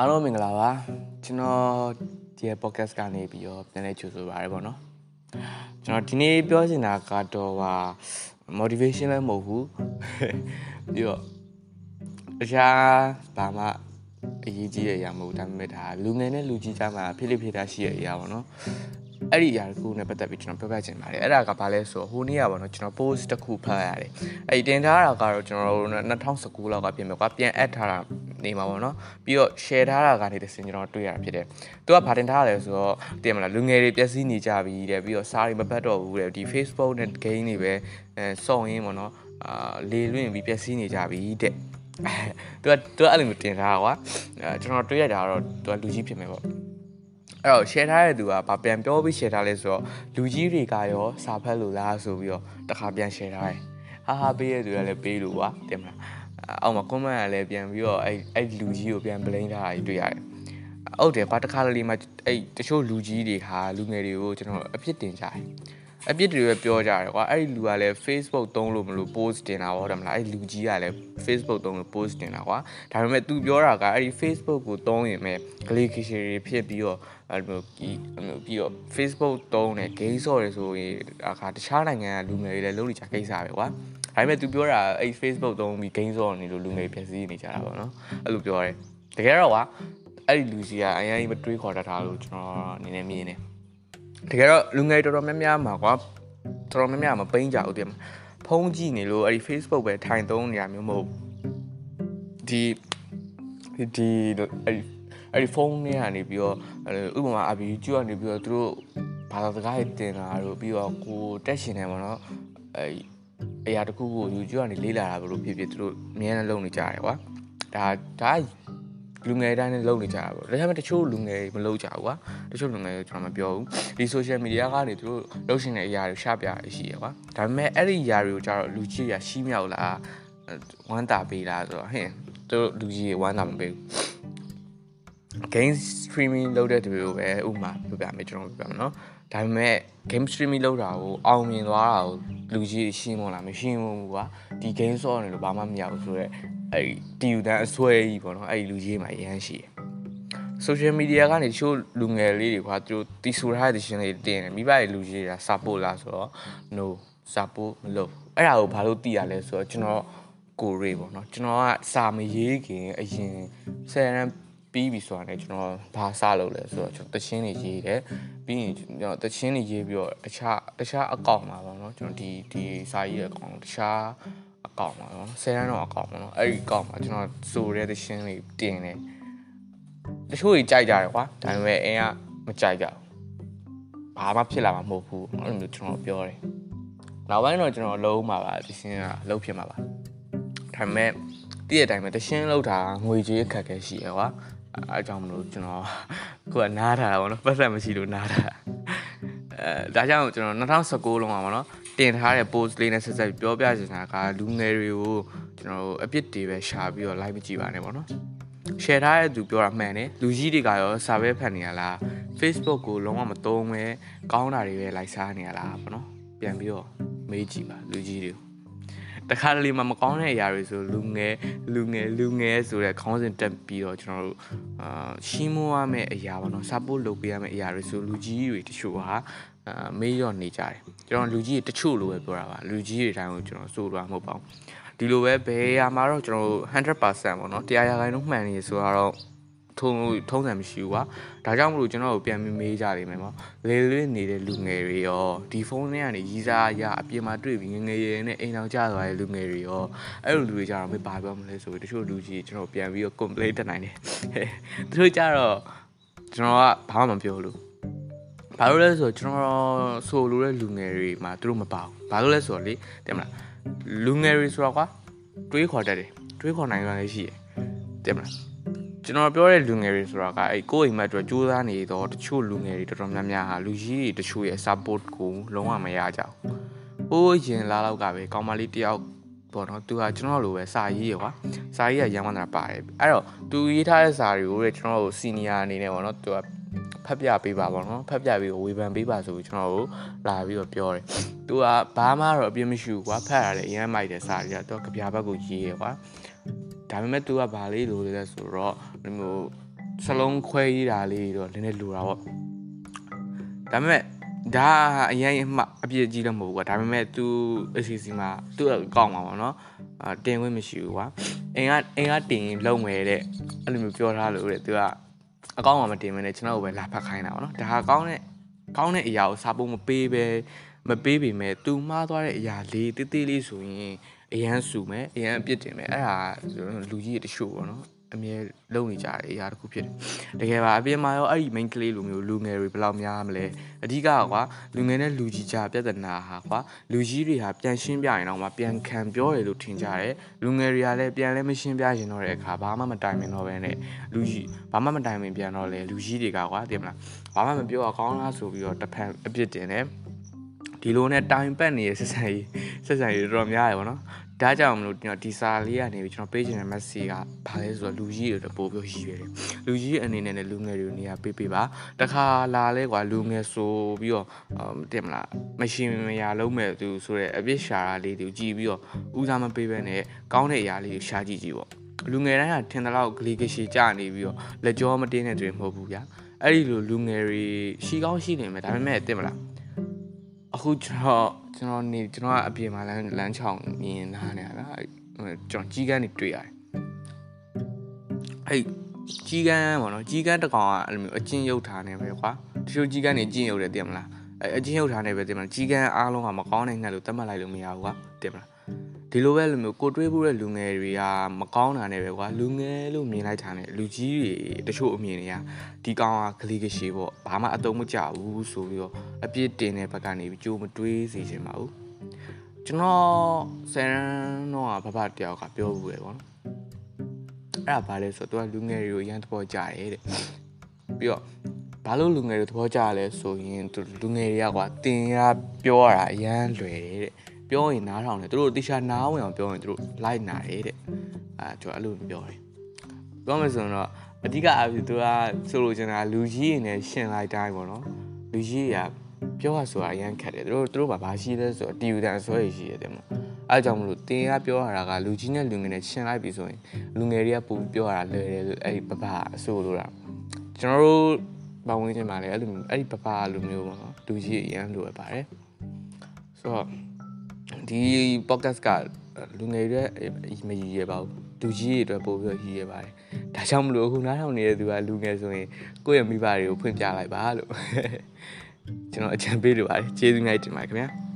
အားလုံးမင်္ဂလာပါကျွန်တော်ဒီ podcast ကနေပြီးတော့ပြန်လဲကြိုဆိုပါရစေပေါ့နော်ကျွန်တော်ဒီနေ့ပြောချင်တာကတော့ဟာ motivation လည်းမဟုတ်ဘူးပြီးတော့တခြားဘာမှအရေးကြီးတဲ့အရာမဟုတ်ဒါပေမဲ့ဒါလူငယ်နဲ့လူကြီးကြားမှာဖိလိဖိတာရှိတဲ့အရာပေါ့နော်အဲ့ဒီအရာတစ်ခုနဲ့ပတ်သက်ပြီးကျွန်တော်ပြောပြချင်ပါတယ်အဲ့ဒါကဘာလဲဆိုတော့ဟိုနေ့ကပေါ့နော်ကျွန်တော် post တစ်ခုဖတ်ရတယ်အဲ့ဒီတင်ထားတာကတော့ကျွန်တော်တို့2019လောက်ကပြင်မယ်ကွာပြန် add ထားတာ နေမှာပေါ့နော်ပြီးတော့ share ထားတာကနေတစ်စင်ကျွန်တော်တွေ့ရတာဖြစ်တယ်သူကဘာတင်ထားလဲဆိုတော့တင်မလားလူငယ်တွေပျက်စီးနေကြပြီတဲ့ပြီးတော့စားတွေမပတ်တော့ဘူးတဲ့ဒီ Facebook နဲ့ game တွေပဲအဲစောင့်ရင်းပေါ့နော်အာလေလွင့်ပြီးပျက်စီးနေကြပြီတဲ့သူကသူကအဲ့လိုမျိုးတင်ထားတာကွာအဲကျွန်တော်တွေ့ရတာကတော့သူကလူကြီးဖြစ်မယ်ပေါ့အဲ့တော့ share ထားတဲ့သူကဗာပြန်ပြောပြီး share ထားလဲဆိုတော့လူကြီးတွေကရောစာဖတ်လို့လားဆိုပြီးတော့တခါပြန် share ထားတယ်ဟာဟာပေးရတဲ့သူကလည်းပေးလို့ကွာတင်မလား အောက်မှာ comment ကလည်းပြန်ပြီးတော့အဲ့အဲ့လူကြီးကိုပြန် blame ထားတာကြီးတွေ့ရတယ်ဟုတ်တယ်ဘာတခါလေးမှအဲ့တချို့လူကြီးတွေဟာလူငယ်တွေကိုကျွန်တော်အဖြစ်တင်ကြတယ် အပြစ်တွေပဲပြောကြတယ်ကွာအဲ့ဒီလူကလည်း Facebook သုံးလို့မလို့ post တင်တာဟုတ်တယ်မလားအဲ့လူကြီးကလည်း Facebook သုံးလို့ post တင်တာကွာဒါပေမဲ့ तू ပြောတာကအဲ့ဒီ Facebook ကိုသုံးရင်မဲ့ glycation တွေဖြစ်ပြီးတော့အဲ့လိုဒီအဲ့လိုပြီးတော့ Facebook သုံးတယ် game ဆော့တယ်ဆိုရင်အခါတခြားနိုင်ငံကလူငယ်တွေလည်းလုံးနေကြကိစ္စပဲကွာဒါပေမဲ့ तू ပြောတာအဲ့ Facebook သုံးပြီး game ဆော့နေလို့လူငယ်ပြည့်စည်နေကြတာပေါ့နော်အဲ့လိုပြောတယ်တကယ်တော့ကွာအဲ့ဒီလူကြီးကအရင်ကမတွေးခေါ်တတ်တာလို့ကျွန်တော်အနေနဲ့မြင်တယ် တကယ်တော့လူငယ်တော်တော်များများမှာကွာတော်တော်များများမပိန်းကြဘူးတင်ဖုန်းကြည့်နေလို့အဲ့ဒီ Facebook ပဲထိုင်သုံးနေရမျိုးမဟုတ်ဒီဒီအဲ့ဒီအဲ့ဒီဖုန်းနဲ့ကနေပြီးတော့ဥပမာအဘီကျူကနေပြီးတော့သူတို့ဘာသာစကားတွေတင်တာတို့ပြီးတော့ကိုတက်ရှင်နေပါတော့အဲ့အရာတစ်ခုကို YouTube ကနေလေးလာတာဘလို့ဖြစ်ဖြစ်သူတို့အများနဲ့လုပ်နေကြတယ်ကွာဒါဒါ လူငယ်တိုင်းနဲ့လုပ်နေကြတာပေါ့ဒါပေမဲ့တချို့လူငယ်မလုပ်ကြဘူးကွာတချို့လူငယ်တွေကျွန်တော်မပြောဘူးဒီ social media ကနေသူတို့လုပ်ရှင်တဲ့အရာတွေရှာပြရရှိရကွာဒါပေမဲ့အဲ့ဒီအရာတွေကိုကျတော့လူကြီးရရှိမြောက်လားဝမ်းတာပေးလားဆိုတော့ဟင်သူတို့လူကြီးဝမ်းတာမပေးဘူး game streaming လုပ်တဲ့သူတွေကိုပဲဥပမာပြပြမယ်ကျွန်တော်ပြပြမယ်နော်ဒါပေမဲ့ game streaming လုပ်တာကိုအောင်မြင်သွားတာကိုလူကြီးရှင်းမလားမရှင်းဘူးကွာဒီ game ဆော့နေလို့ဘာမှမရဘူးဆိုတော့ အဲ့ဒီတီယူတန်းအစွဲကြီးပေါ့နော်အဲ့ဒီလူကြီးမှာရမ်းရှိတယ် social media ကနေချို့လူငယ်လေးတွေကွာသူတို့တီဆိုထားတဲ့ရှင်လေးတင်တယ်မိဘရဲ့လူကြီးတွေက support လားဆိုတော့ no support မလုပ်အဲ့ဒါကိုဘာလို့တီးရလဲဆိုတော့ကျွန်တော်ကိုရေးပေါ့နော်ကျွန်တော်ကစာမရေးခင်အရင်ဆယ်ရန်ပြီးပြီဆိုတာနဲ့ကျွန်တော်ဘာစလုပ်လဲဆိုတော့ကျွန်တော်တချင်းတွေရေးတယ်ပြီးရင်ကျွန်တော်တချင်းတွေရေးပြီးတော့တခြားတခြားအကောင့်မှာပေါ့နော်ကျွန်တော်ဒီဒီစာရေးတဲ့အကောင့်တခြားအ ကောင့်မှာပေါ့နော်ဆယ်ရန်တော့အကောင့်ပေါ့နော်အဲ့ဒီအကောင့်မှာကျွန်တော်စိုးတဲ့တချင်းတွေတင်တယ်တချို့ကြီးကြိုက်ကြတယ်ကွာဒါပေမဲ့အင်းကမကြိုက်ကြဘူးဘာမှဖြစ်လာမှာမဟုတ်ဘူးအဲ့လိုမျိုးကျွန်တော်ပြောတယ်နောက်ပိုင်းတော့ကျွန်တော်လုံးမှာပါတချင်းကလုံးဖြစ်မှာပါဒါပေမဲ့တည့်တဲ့အတိုင်းပဲတရှင်းလောက်တာငွေကြေးအခက်အခဲရှိရကွာအဲအကြောင်းမလို့ကျွန်တော်ခုကနားထားတာပေါ့နော်ပတ်သက်မရှိလို့နားထား အဲဒါကြောင့်ကျွန်တော်2019လုံးမှာပေါ့နော်တင်ထားတဲ့ post လေးနဲ့ဆက်ဆက်ပြောပြချင်တာကလူငယ်တွေကိုကျွန်တော်အပြစ်တွေပဲရှာပြီးတော့ live မကြည့်ပါနဲ့ပေါ့နော် share ထားတဲ့သူပြောတာမှန်တယ်လူကြီးတွေကရောစာပဲဖတ်နေရလား Facebook ကိုလုံးဝမသုံးပဲကောင်းတာတွေပဲ like စားနေရလားပေါ့နော်ပြန်ပြီးတော့မေးကြည့်ပါလူကြီးတွေ တခါတလေမှမကောင်းတဲ့အရာတွေဆိုလူငယ်လူငယ်လူငယ်ဆိုတဲ့ခေါင်းစဉ်တက်ပြီးတော့ကျွန်တော်တို့အာရှင်းမွားရမယ့်အရာပေါ့နော် support လုပ်ပေးရမယ့်အရာတွေဆိုလူကြီးတွေတချို့ဟာအာမေးရော့နေကြတယ်ကျွန်တော်လူကြီးတွေတချို့လိုပဲပြောတာပါလူကြီးတွေတိုင်းကိုကျွန်တော်စိုးလို့မဟုတ်ပါဘူးဒီလိုပဲဘယ်အရာမှာတော့ကျွန်တော်100%ပေါ့နော်တရားရာခိုင်နှုန်းမှန်နေဆိုတော့ ထုံထုံးစံမရှိဘူးကွာဒါကြောင့်မလို့ကျွန်တော်တို့ပြန်မေးကြလိမ့်မယ်ပေါ့လေလွင်းနေတဲ့လူငယ်တွေရောဒီဖုန်းထဲကနေရီးစားရအပြင်မှာတွေ့ပြီးငငယ်ရယ်နဲ့အိမ်အောင်ကြသွားတဲ့လူငယ်တွေရောအဲ့လိုလူတွေကြတော့မေးပါပြောမလဲဆိုပြီးတချို့လူကြီးကျွန်တော်ပြန်ပြီးတော့ complain တက်နိုင်တယ်သူတို့ကြတော့ကျွန်တော်ကဘာမှမပြောလို့ဘာလို့လဲဆိုတော့ကျွန်တော်ဆိုလိုတဲ့လူငယ်တွေမှာသူတို့မပါဘူးဘာလို့လဲဆိုတော့လေတင်မလားလူငယ်တွေဆိုတော့ကွာတွေးခေါ်တတ်တယ်တွေးခေါ်နိုင်တာလည်းရှိတယ်တင်မလား ကျွန်တော်ပြောတဲ့လူငယ်တွေဆိုတာကအဲ့ကိုယ့်အိမ်မက်အတွက်စူးစမ်းနေတော့တချို့လူငယ်တွေတော်တော်များများဟာလူကြီးတွေတချို့ရဲ့ support ကိုလုံးဝမရကြဘူး။ဟိုးရင်လာတော့ကပဲကောင်းမလေးတယောက်ပေါ့နော်သူကကျွန်တော်လိုပဲစာရေးရကွာစာရေးကရမ်းမှန်းတာပါတယ်အဲ့တော့သူရေးထားတဲ့စာတွေကိုတဲ့ကျွန်တော်တို့စီနီယာအနေနဲ့ပေါ့နော်သူကဖတ်ပြပေးပါပေါ့နော်ဖတ်ပြပြီးဝေဖန်ပေးပါဆိုပြီးကျွန်တော်တို့လာပြီးတော့ပြောတယ်သူကဘာမှတော့အပြစ်မရှိဘူးကွာဖတ်ရတယ်အရင်မိုက်တဲ့စာတွေကသူကကြပြဘက်ကိုရေးရကွာ ဒါပေမဲ့ तू ကဘာလေးလိုလဲဆိုတော့ဒီမျိုး စလုံးခွဲရတာလေးတော့နည်းနည်းလိုတာပေါ့ဒါပေမဲ့ဒါအရင်အမှအပြည့်ကြီးတော့မဟုတ်ဘူးကွာဒါပေမဲ့ तू ACC မှာသူ့အကောင့်မှာပေါ့နော်အာတင်ခွင့်မရှိဘူးကွာအင်က အင်ကတင်ရင်လုံးမယ်တဲ့အဲ့လိုမျိုးပြောထားလို့တဲ့ तू ကအကောင့်မှာမတင်မနဲ့ကျွန်တော်ကိုပဲလာဖတ်ခိုင်းတာပေါ့နော်ဒါကကောင်းတဲ့ကောင်းတဲ့အရာကိုစာပုံမပေးပဲမပေးပေမဲ့ तू မှားသွားတဲ့အရာလေးတေးသေးလေးဆိုရင် အရန်စုမယ်အရန်အပြစ်တင်မယ်အဲ့ဒါလူကြီးတချို့ပေါ့နော်အမြဲလုံနေကြတဲ့အရာတစ်ခုဖြစ်တယ်တကယ်ပါအပြင်မှာရောအဲ့ဒီ main ကလေးလိုမျိုးလူငယ်တွေဘယ်လောက်များမလဲအဓိကကွာလူငယ်နဲ့လူကြီးကြားပြဿနာဟာကွာလူကြီးတွေဟာပြန်ရှင်းပြရင်တော့မှပြန်ခံပြောတယ်လို့ထင်ကြတယ်လူငယ်တွေကလည်းပြန်လည်းမရှင်းပြရင်တော့တဲ့အခါဘာမှမတိုင်မင်တော့ပဲနဲ့လူကြီးဘာမှမတိုင်မင်ပြန်တော့လေလူကြီးတွေကကွာသိမလားဘာမှမပြောအောင်ကောင်းလားဆိုပြီးတော့တစ်ဖက်အပြစ်တင်တယ် ဒီလိုနဲ့တိုင်ပတ်နေတဲ့ဆက်ဆံရေးဆက်ဆံရေးတော်တော်များရယ်ပေါ့နော်ဒါကြောင့်မလို့ကျွန်တော်ဒီစာလေးကနေပြီးကျွန်တော်ပေးချင်တဲ့ message ကဘာလဲဆိုတော့လူကြီးတွေပို့ပြီးရည်ရွယ်တယ်လူကြီးအနေနဲ့လည်းလူငယ်တွေကိုနေရာပေးပေးပါတခါလာလဲကွာလူငယ်ဆိုပြီးတော့တင်မလားမရှင်မရလုံးမဲ့သူဆိုတဲ့အပြစ်ရှာတာလေးတွေကြည်ပြီးတော့ဦးစားမပေးဘဲနဲ့ကောင်းတဲ့အရာလေးတွေရှာကြည့်ကြည့်ပေါ့လူငယ်တိုင်းကထင်တယ်လို့ဂလီကရှိကြနေပြီးတော့လက်ကြောမတင်းတဲ့တွေမဟုတ်ဘူးဗျာအဲ့ဒီလိုလူငယ်တွေရှိကောင်းရှိနေမယ်ဒါပေမဲ့တင်မလား အခုကျွန်တော်ကျွန်တော်နေကျွန်တော်ကအပြင်မှာလမ်းလမ်းချောင်းမြင်လာနေရတာကျွန်တော်ကြီးကန်းနေတွေ့ရတယ်အဲ့ကြီးကန်းပေါ့နော်ကြီးကန်းတစ်ကောင်ကအဲ့လိုမျိုးအချင်းရုပ်ထားနေပဲကွာတချို့ကြီးကန်းနေကျင့်ရုပ်တယ်တင်မလားအဲ့အချင်းရုပ်ထားနေပဲတင်မလားကြီးကန်းအားလုံးကမကောင်းနိုင်တဲ့လို့သတ်မှတ်လိုက်လို့မရဘူးကွာတင်မလား ဒီလိုပဲလိုမျိုးကိုတွေးဖို့တဲ့လူငယ်တွေကမကောင်းတာနဲ့ပဲကွာလူငယ်လို့မြင်လိုက်တာနဲ့လူကြီးတွေတချို့အမြင်တွေကဒီကောင်ကဂလီကရှိပေါ့ဘာမှအတုံးမကြဘူးဆိုပြီးတော့အပြစ်တင်တဲ့ဘက်ကနေကြိုးမတွေးစေချင်ပါဘူးကျွန်တော်ဆယ်ရန်တော့ဘဘတယောက်ကပြောဘူးပဲပေါ့နော်အဲ့ဒါဘာလဲဆိုတော့သူကလူငယ်တွေကိုရမ်းသဘောကျတယ်တဲ့ပြီးတော့ဘာလို့လူငယ်တွေသဘောကျလဲဆိုရင်သူလူငယ်တွေကကွာတင်ရပြောရတာအရန်လွယ်တယ်တဲ့ ပြောရင်နားထောင်တယ်သူတို့တေချာနားဝင်အောင်ပြောရင်သူတို့လိုက်နာတယ်တဲ့အာကျွန်တော်အဲ့လိုပြောတယ်ပြောမယ်ဆိုရင်တော့အဓိကအဖြစ်သူကဆိုလိုချင်တာလူကြီးရင်လည်းရှင်လိုက်တိုင်းပေါ့နော်လူကြီးကပြောရဆိုတာအရန်ခက်တယ်သူတို့သူတို့ဘာရှိလဲဆိုတော့တီယူတန်ဆွဲရရှိရတယ်မို့အဲကြောင့်မလို့တင်းကပြောရတာကလူကြီးနဲ့လူငယ်နဲ့ရှင်လိုက်ပြီဆိုရင်လူငယ်တွေကပူပြောရတာလွယ်တယ်လို့အဲ့ဒီပပအဆိုလိုတာကျွန်တော်တို့ဘာဝင်ချင်ပါလဲအဲ့လိုအဲ့ဒီပပလိုမျိုးပေါ့နော်လူကြီးအရန်လိုရပါတယ်ဆိုတော့ ဒီ podcast ကလူငယ်တွေမရည်ရပါဘူးလူကြီးတွေအတွက်ပို့ပြီးရည်ရပါတယ်ဒါကြောင့်မလို့အခုနားထောင်နေတဲ့သူကလူငယ်ဆိုရင်ကိုယ့်ရဲ့မိဘတွေကိုဖွင့်ပြလိုက်ပါလို့ကျွန်တော်အကြံပေးလိုပါတယ်ကျေးဇူးများတင်ပါတယ်ခင်ဗျာ